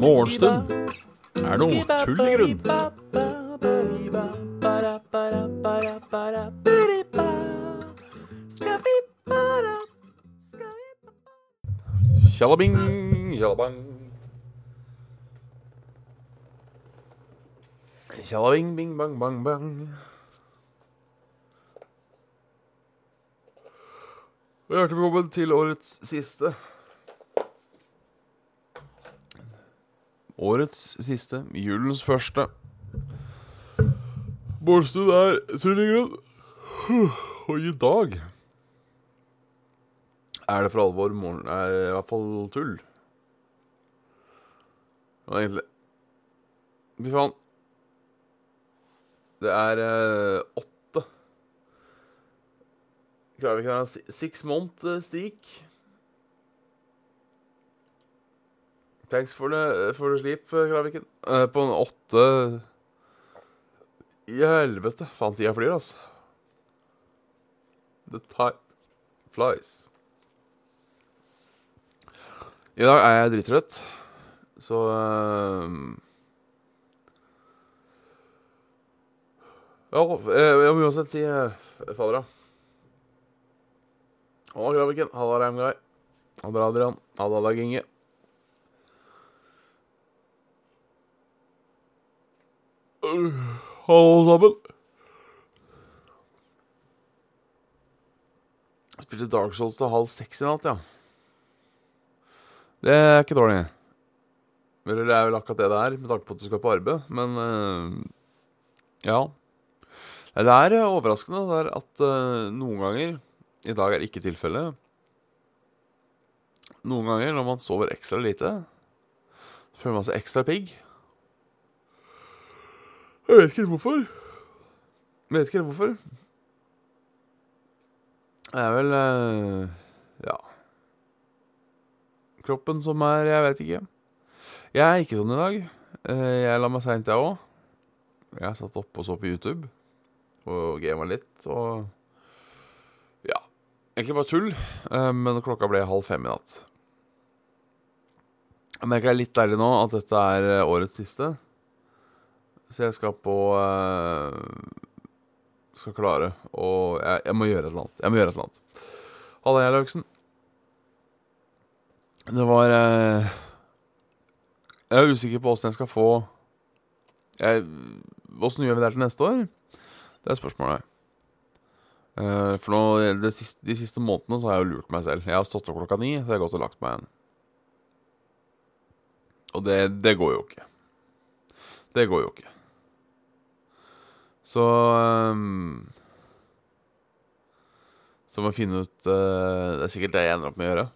Morgenstund er noe tull i grunn. Tjallabing, tjallabang. Tjallabing, bing, bang, bang, bang. Og Hjertelig velkommen til årets siste. Årets siste, julens første. Bålstuen er grunn. Og i dag er det for alvor morgen er i hvert fall tull. Og egentlig Fy faen. Det er eh, åtte Klarer vi ikke ha six month eh, streak? Thanks for the, for the sleep, eh, Kraviken. Eh, på en åtte I helvete. Faen, tida flyr, altså. The time flies. I dag er jeg drittrøtt, så uh, Ja, jeg, må uansett si uh, fader, da. Halla, Kraviken. Halla, Reimgard. Halla, Adrian. Halla, Dag Inge. Uh, Hallo, sammen. Jeg spilte Dark Souls til halv seks i natt, ja. Det er ikke dårlig. Eller det er vel akkurat det det er, med tanke på at du skal på arbeid, men uh, ja. Det er eh, overraskende det er at uh, noen ganger I dag er ikke tilfellet. Noen ganger når man sover ekstra lite, så føler man seg ekstra pigg. Jeg vet ikke hvorfor. Jeg vet ikke hvorfor. Det er vel uh, Ja. Kroppen som er Jeg vet ikke. Jeg er ikke sånn i dag. Uh, jeg la meg seint, jeg òg. Jeg satt oppe og så på YouTube og gama litt og. Egentlig bare tull, uh, men klokka ble halv fem i natt. Jeg merker det er litt deilig nå at dette er årets siste. Så jeg skal på uh, Skal klare og jeg, jeg, må gjøre et eller annet. Jeg må gjøre et eller annet. Halla, jeg, Lauksen. Det var Jeg er usikker på åssen jeg skal få Åssen gjør vi det til neste år? Det er spørsmålet. Uh, for nå, de siste, de siste månedene så har jeg jo lurt meg selv. Jeg har stått opp klokka ni, så jeg har gått og lagt meg igjen. Og det, det går jo ikke. Det går jo ikke. Så um, Så må jeg finne ut uh, Det er sikkert det jeg ender opp med å gjøre.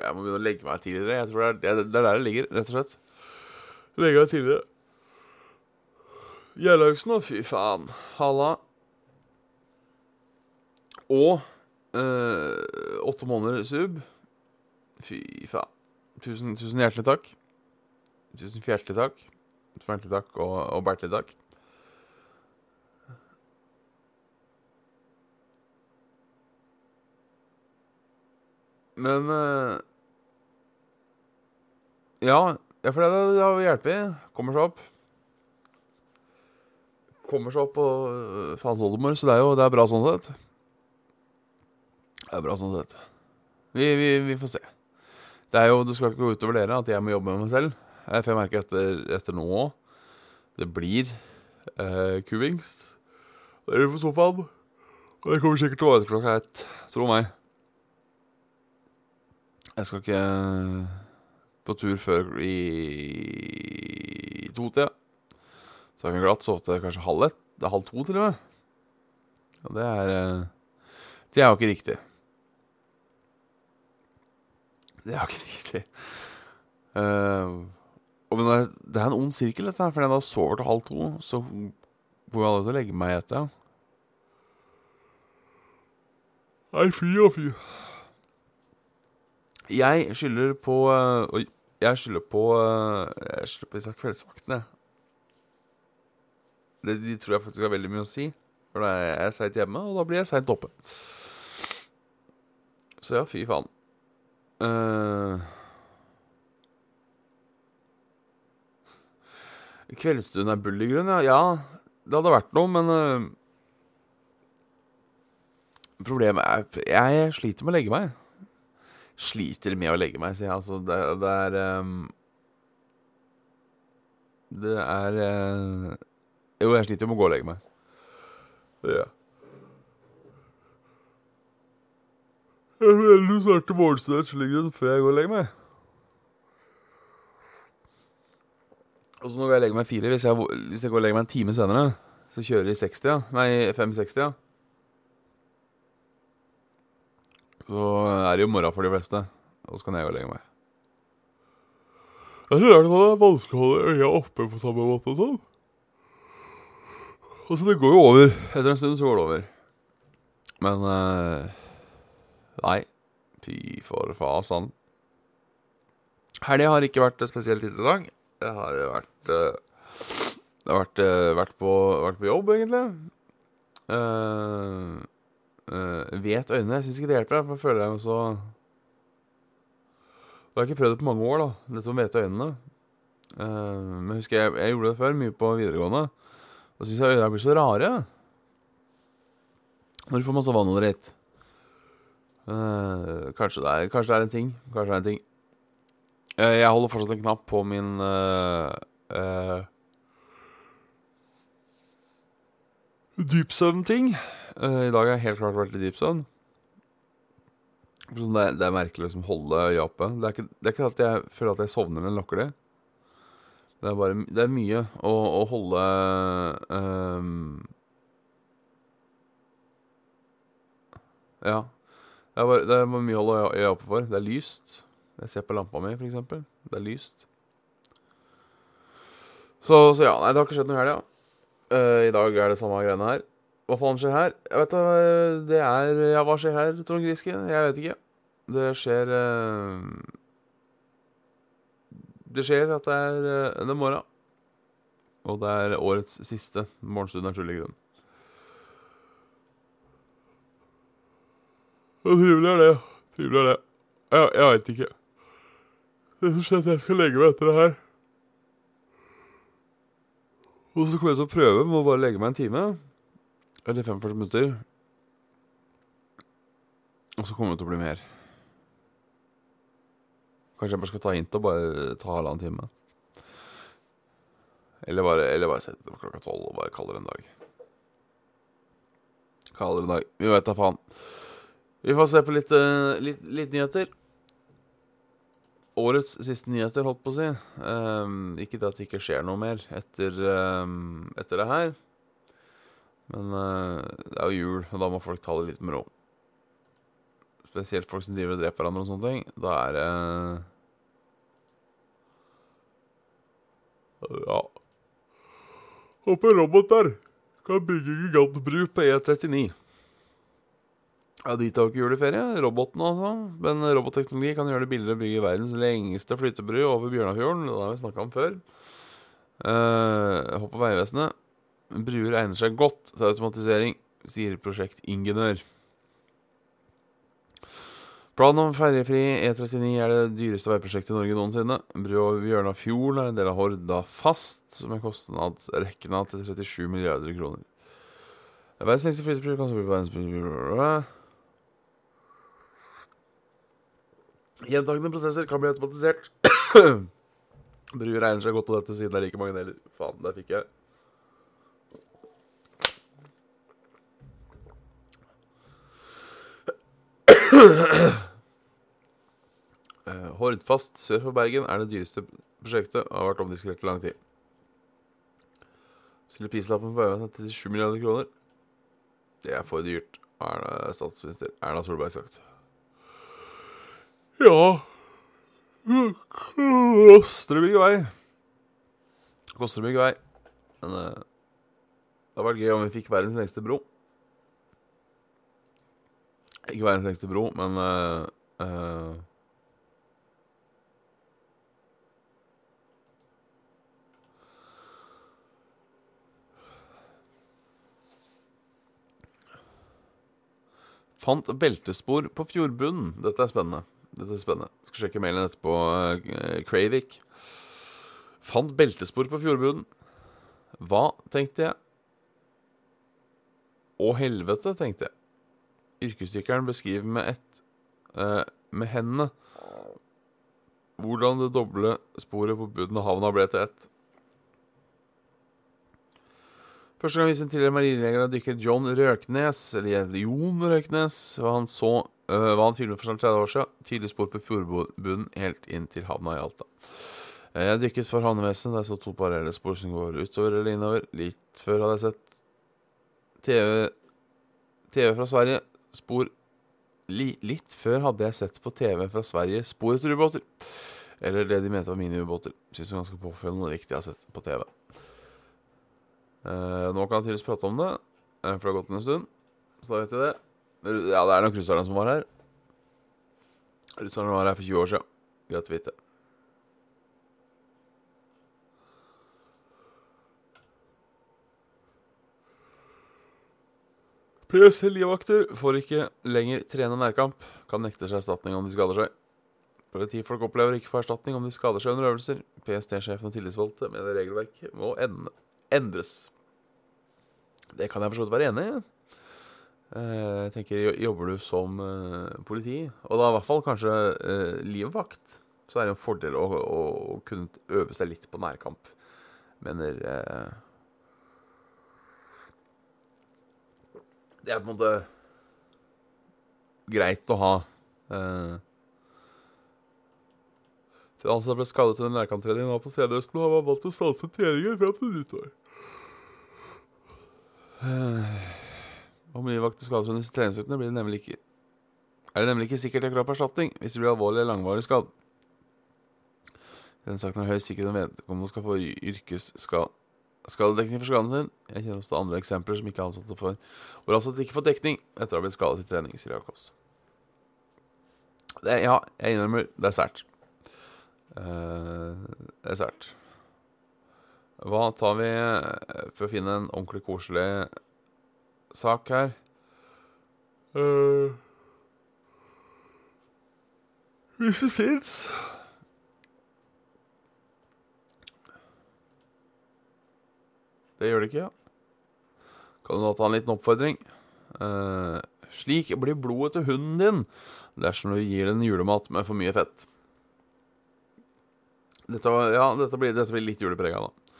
Jeg må begynne å legge meg tidligere. Jeg tror Det er, det er der det ligger, rett og slett. Legge meg tidligere. Gjerlaugsen, da. Fy faen. Halla. Og uh, åtte måneder sub. Fy faen. Tusen, tusen hjertelig takk. Tusen fjertelig takk. Tusen hjertelig takk og, og bertelig takk. Men uh, Ja, for det, det har hjulpet. Kommer seg opp. Kommer seg opp på uh, faens oldemor, så det er jo det er bra sånn sett. Det er bra sånn sett. Vi, vi, vi får se. Det er jo, det skal ikke gå utover dere at jeg må jobbe med meg selv. For jeg merker etter, etter nå òg Det blir eh, kuvings. Dere på sofaen. Og det kommer sikkert til å være etter klokka ett. Tro meg. Jeg skal ikke på tur før i to-tida. Så jeg kan glatt sove til kanskje halv ett. Det er halv to, til og med. Og det er eh, Det er jo ikke riktig. Det er jo ikke riktig. Uh, men det er en ond sirkel, dette her. For når jeg da sover til halv to, så går jeg aldri legge meg etter. Nei, fy og fy. Jeg skylder på uh. Jeg skylder på uh, Jeg skylder på disse kveldsvaktene. Det, de tror jeg faktisk har veldig mye å si. For da er jeg seint hjemme, og da blir jeg seint oppe. Så ja, fy faen. Uh, Kveldsstund er bullergrunn, ja. ja. Det hadde vært noe, men uh, Problemet er Jeg sliter med å legge meg. Sliter med å legge meg, sier jeg. Altså, det, det er um, Det er uh, Jo, jeg sliter med å gå og legge meg. Det gjør jeg. Jeg vil ligger morgenstund før jeg går og legger meg. Og så når jeg legger meg fire, hvis jeg, hvis jeg går og legger meg en time senere, så kjører de 60, ja. Nei, 560, ja. Så er det jo morgen for de fleste. Og så kan jeg gå og legge meg. Det er så rart at det er vanskelig å holde øya oppe på samme måte og sånn. Og så det går jo over. Etter en stund så går det over. Men uh, Nei. Fy for fasan. Helga har ikke vært spesielt interessant. Jeg har vært uh, Jeg har vært, uh, vært, på, vært, på, jobb, egentlig. Uh, vet øynene. Jeg syns ikke det hjelper, for jeg føler jeg så Jeg har ikke prøvd det på mange år, da, dette med vete øynene. men jeg husker jeg, jeg, gjorde det før, mye på videregående. Og så syns jeg øynene blir så rare. Når du får masse vann under ett. Uh, kanskje, det er, kanskje, det er, en ting. Kanskje det er en ting. Uh, jeg holder fortsatt en knapp på min uh, dypsøvn-ting. I dag har jeg helt klart vært i dypsøvn. Det det er merkelig å liksom holde øya oppe. Det er, ikke, det er, ikke, at jeg føler at jeg sovner eller lukker det. Det er bare Det er mye å, å holde um, Ja. Det er, bare, det er mye å holde øya oppe for. Det er lyst. Jeg ser på lampa mi, f.eks. Det er lyst. Så, så, ja, nei, det har ikke skjedd noe i helga. Uh, I dag er det samme greiene her. Hva faen skjer her? Jeg vet da, Det er Ja, hva skjer her, Trond Griske? Jeg vet ikke. Det skjer uh, Det skjer at det er, uh, det er morgen. Og det er årets siste morgenstund av naturlig grunn. Hvor trivelig er det? Trivelig er det. Jeg, jeg veit ikke. Det som skjer, er at jeg skal legge meg etter det her. Og så kommer jeg til å prøve med å bare legge meg en time. Eller 45 minutter. Og så kommer det til å bli mer. Kanskje jeg bare skal ta hint og bare ta halvannen time. Eller bare, eller bare sette det på klokka tolv og bare kalle det en dag. Kalle det en dag. Vi veit da faen. Vi får se på litt, uh, litt, litt, nyheter. Årets siste nyheter, holdt på å si. Um, ikke det at det ikke skjer noe mer etter, um, etter det her. Men uh, det er jo jul, og da må folk ta det litt med ro. Spesielt folk som driver og dreper hverandre og sånne ting. Da er det uh, Ja. Håper robot der kan bygge gigantbru på E39. Ja, De tar jo ikke juleferie, robotene altså. Men robotteknologi kan gjøre det billigere å bygge verdens lengste flytebru over Bjørnafjorden. Det har vi snakka om før. Uh, Hopp på Vegvesenet. Bruer egner seg godt til automatisering, sier prosjektingeniør. Planen om ferjefri E39 er det dyreste veiprosjektet i Norge noensinne. Bru over Bjørnafjorden er en del av Horda fast, som er kostnadsrekna til 37 milliarder kroner. Verdens lengste flytebru kan så bli verdens Gjentakende prosesser kan bli automatisert. Bru regner seg godt til dette siden det er like mange deler. Faen, der fikk jeg. Eh, Hordfast sør for Bergen er det dyreste prosjektet og har vært omdiskutert i lang tid. Stiller prislappen på Vegvesenet til 7 milliarder kroner. Det er for dyrt, har statsminister Erna Solberg sagt. Ja Koster det mye vei. Koster det mye vei. Men uh, det hadde vært gøy om vi fikk verdens lengste bro. Ikke verdens lengste bro, men uh, uh, Fant beltespor på fjordbunnen. Dette er spennende. Dette er spennende. Skal sjekke mailen etterpå. Uh, Kravik. Fant beltespor på fjordbunnen. Hva, tenkte jeg. Å helvete, tenkte jeg. Yrkesdykkeren beskriver med ett eh, med hendene hvordan det doble sporet på bunnen av havna ble til ett. Første gang vi en tidligere marineleger av dykker John Røknes, eller Jon Røknes, hva han så øh, hva han filmet for snart 30 år siden. Tydelig spor på fjordbunnen helt inn til havna i Alta. Uh, jeg dykket for havnevesenet. Der så to parallelle spor som går utover eller innover. Litt før hadde jeg sett TV, TV fra Sverige. Spor li, Litt før hadde jeg sett på TV fra Sverige spor etter ubåter. Eller det de mente var miniubåter. Syns det er ganske påfølgende og riktig jeg har sett på TV. Uh, nå kan jeg tydeligvis prate om det, uh, for det har gått en stund. Så da vet jeg det. Ja, det er nok russerne som var her. Russerne var her for 20 år siden. Greit å vite. PSL-livvakter får ikke lenger trene nærkamp. Kan nekte seg erstatning om de skader seg. Politifolk opplever ikke å få erstatning om de skader seg under øvelser. PST-sjefen og tillitsvalgte mener regelverket må ende endres. Det kan jeg for være enig i. Eh, jeg tenker, Jobber du som uh, politi, og da i hvert fall kanskje uh, livvakt, så er det en fordel å, å, å, kunne øve seg litt på nærkamp. Mener uh, Det er på en måte greit å ha. Uh, den ansatte ble skadet under nærkamptrening var på stedet og har valgt å stanse treningen fram til nyttår. Om livvakter skades under treningsøktene, blir det nemlig ikke er det nemlig ikke sikkert er krav erstatning hvis det blir alvorlig eller langvarig skadd. Den saken har høy sikkerhet om vedkommende skal få yrkesskadedekning for skaden sin. Jeg kjenner også andre eksempler som ikke er ansatte for hvor ansatte ikke får dekning etter å ha blitt skadet i trening, sier Jacobs. Ja, jeg innrømmer, det er sært. Uh, det er sært. Hva tar vi for å finne en ordentlig koselig sak her? Uh, hvis det fins Det gjør det ikke, ja. Kan du da ta en liten oppfordring? Uh, slik blir blodet til hunden din dersom du gir den julemat med for mye fett. Dette, ja, dette blir, dette blir litt juleprega, da.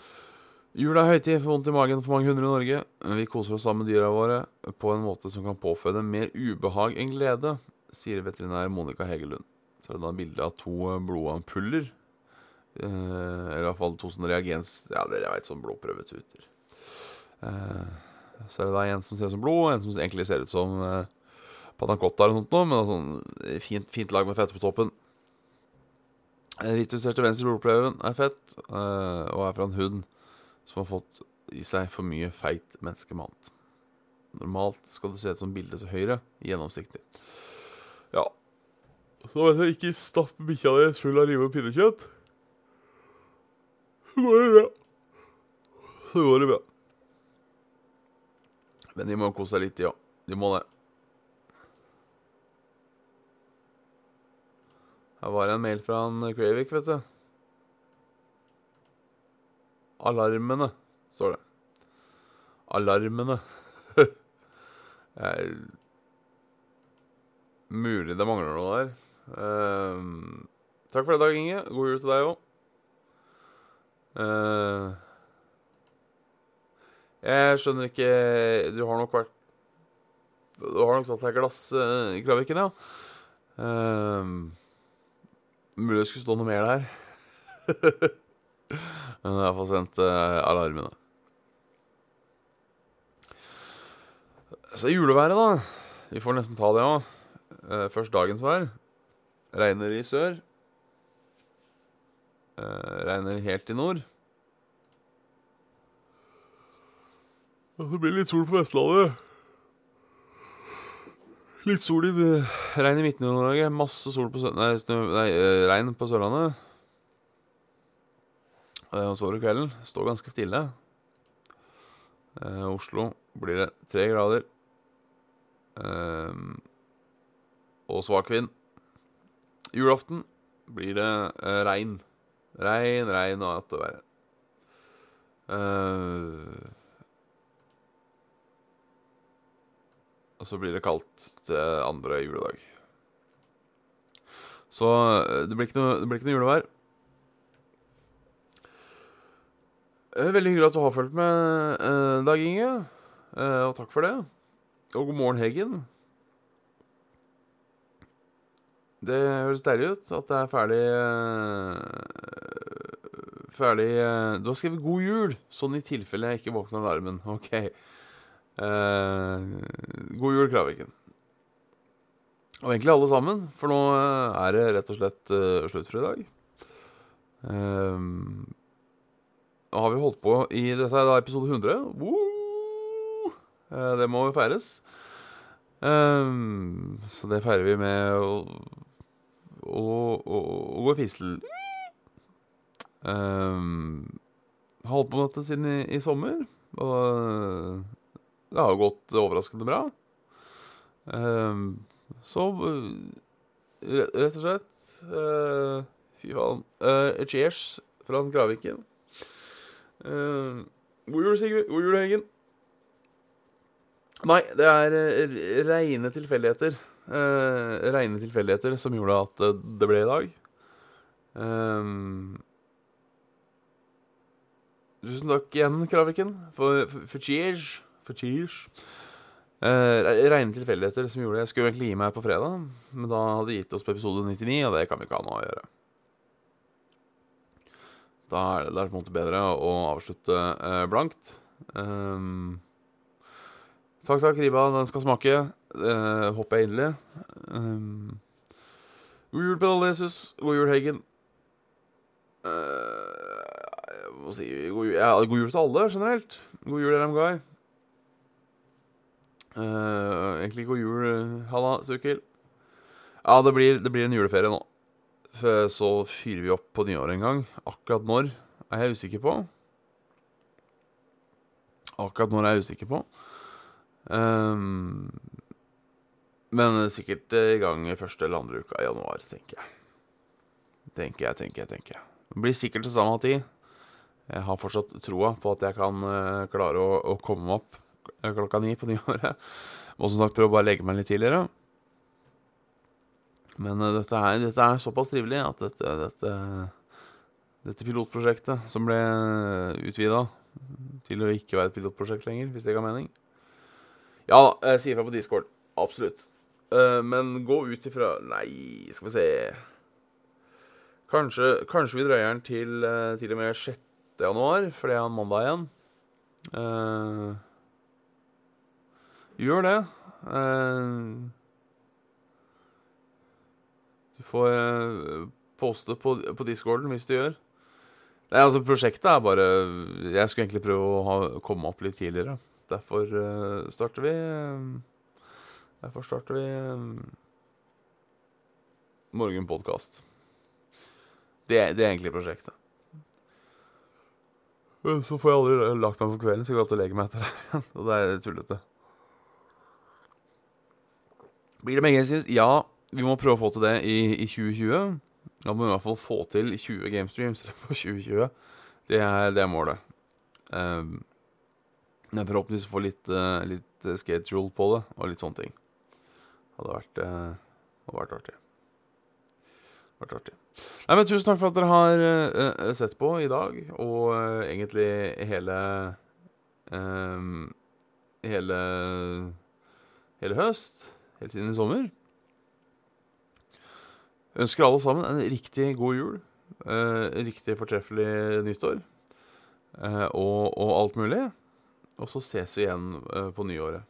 Jul er høytid, får vondt i magen for mange hundre i Norge. Vi koser oss sammen med dyra våre på en måte som kan påføre mer ubehag enn glede, sier veterinær Monica Hegelund. Så er det da bilde av to blodampuller. Eh, eller fall to sånne reagens... Ja, dere veit, sånn blodprøvetuter. Eh, så er det da en som ser ut som blod, og en som egentlig ser ut som eh, panacotta eller noe sånt, men sånn fint, fint lag med fett på toppen. Hvitjusterte venstre blodprøven er fett, uh, og er fra en hund som har fått i seg for mye feit menneskemat. Normalt skal det se ut som bildet til høyre, gjennomsiktig. Ja. Så vet jeg ikke stapp bikkja di full av rive og pinnekjøtt. Så går det bra. Så går det bra. Men de må kose seg litt, de ja. òg. De må det. Her var det en mail fra han Kravik, vet du. Alarmene, står det. Alarmene. Jeg... Mulig det mangler noe der. Uh, takk for det, Dag Inge. God jul til deg òg. Uh, eh, jeg skjønner ikke Du har nok vært Du har nok tatt deg glass uh, i Kraviken, ja. Uh, Mulig det skulle stå noe mer der. Men jeg har iallfall sendt uh, alarmene. Så juleværet, da. Vi får nesten ta det òg. Uh, først dagens vær. Regner i sør. Uh, regner helt i nord. Og så blir det litt sol på Vestlandet. Litt sol i regn i Midt-Norge. Masse sol på nei, nei, eh, regn på Sørlandet. Og så over kvelden. Står ganske stille. Eh, Oslo blir det tre grader. Eh, og svak vind. Julaften blir det eh, regn. Regn, regn og verre. Eh, og så blir det kaldt til andre juledag. Så eh, det blir ikke noe, blir ikke noe julevær. Eh, Veldig hyggelig at du har fulgt med, eh, Dag Inge. Eh, og takk for det. Og god morgen, Heggen. Det høres deilig ut at det er ferdig eh, Ferdig eh, Du har skrevet 'God jul', sånn i tilfelle jeg ikke våkner av alarmen. OK. Eh, god jul, Kraviken. Og egentlig alle sammen, for nå eh, er det rett og slett uh, slutt for i dag. Um, nå har vi holdt på i Dette er da episode 100. Woo! Uh, det må jo feires. Um, så det feirer vi med å, å, å, å gå fistel. Um, har holdt på med dette siden i, i sommer, og det har jo gått overraskende bra. Um, så uh, rett og slett uh, Fy faen. Uh, cheers fra Graviken. Uh, god jul, Sigurd. God jul, Heggen. Nei, det er uh, reine tilfeldigheter. Uh, reine tilfeldigheter som gjorde at uh, det ble i dag. Um, tusen takk igjen, Kraviken, for, for, for cheers. For cheers. Uh, Reine tilfeldigheter som gjorde det. Jeg skulle egentlig gi meg på fredag, men da hadde de gitt oss på episode 99, og det kan vi ikke ha noe å gjøre. Da er det, det på en måte bedre å avslutte uh, blankt. Um, takk, takk, ribba. Den skal smake. Uh, håper jeg inderlig. Um, god jul, Pedal Jesus. God jul, Heggen. Uh, jeg må si god jul, ja, god jul til alle, generelt. God jul, LM Guy. Uh, egentlig god jul, Halla, Sukil. Ja, det blir, det blir en juleferie nå. Så fyrer vi opp på nyåret en gang. Akkurat når er jeg usikker på. Akkurat når er jeg usikker på. Um, men sikkert i gang første eller andre uka i januar, tenker jeg. Tenker jeg, tenker jeg, tenker jeg. Det blir sikkert til samme tid. Jeg har fortsatt troa på at jeg kan eh, klare å, å komme meg opp eh, klokka ni på nyåret. Må som sagt prøve å bare legge meg litt tidligere. Men uh, dette, er, dette er såpass trivelig at dette, dette, dette pilotprosjektet, som ble utvida til å ikke være et pilotprosjekt lenger, hvis det ga mening Ja jeg sier fra på Discord. Absolutt. Uh, men gå ut ifra Nei, skal vi se Kanskje, kanskje vi drøyer den til, uh, til og med 6. januar, for det er mandag igjen. Eh, gjør det. Eh, du får eh, poste på, på discorden hvis du gjør. Nei, altså Prosjektet er bare Jeg skulle egentlig prøve å ha, komme opp litt tidligere. Derfor uh, starter vi Derfor starter vi um, morgenpodkast. Det, det er egentlig prosjektet. Så får jeg aldri lagt meg for kvelden, så jeg går alltid og legger meg etter det. Og det er tullete. Blir det med Gamestreams? Ja, vi må prøve å få til det i, i 2020. Da må vi i hvert fall få til 20 Gamestreams på 2020. Det er, det målet. Um, men forhåpentligvis få litt, uh, litt eh, schedule på det, og litt sånne ting. Hadde vært, uh, hadde vært artig. Vært artig. Nei, men Tusen takk for at dere har uh, sett på i dag, og uh, egentlig hele um, Hele Hele høst. Helt siden i sommer. Ønsker alle sammen en riktig god jul. eh, riktig fortreffelig nyttår. eh, og, og alt mulig. Og så ses vi igjen eh, på nyåret.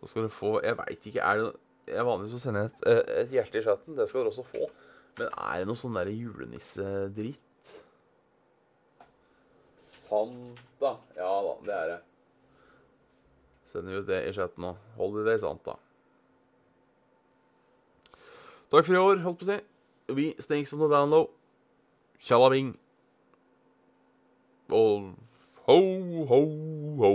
Så skal dere få Jeg veit ikke er det, Jeg er vanligvis å sende et, uh, et hjerte i chatten. Det skal dere også få. Men er det noe sånn julenissedritt? Santa. Ja da, det er det. Sender vi ut det i chatten nå. Holiday Santa. Takk for i år, holdt på å si. Vi stinks on the down low. Tjalabing. Og ho, ho, ho.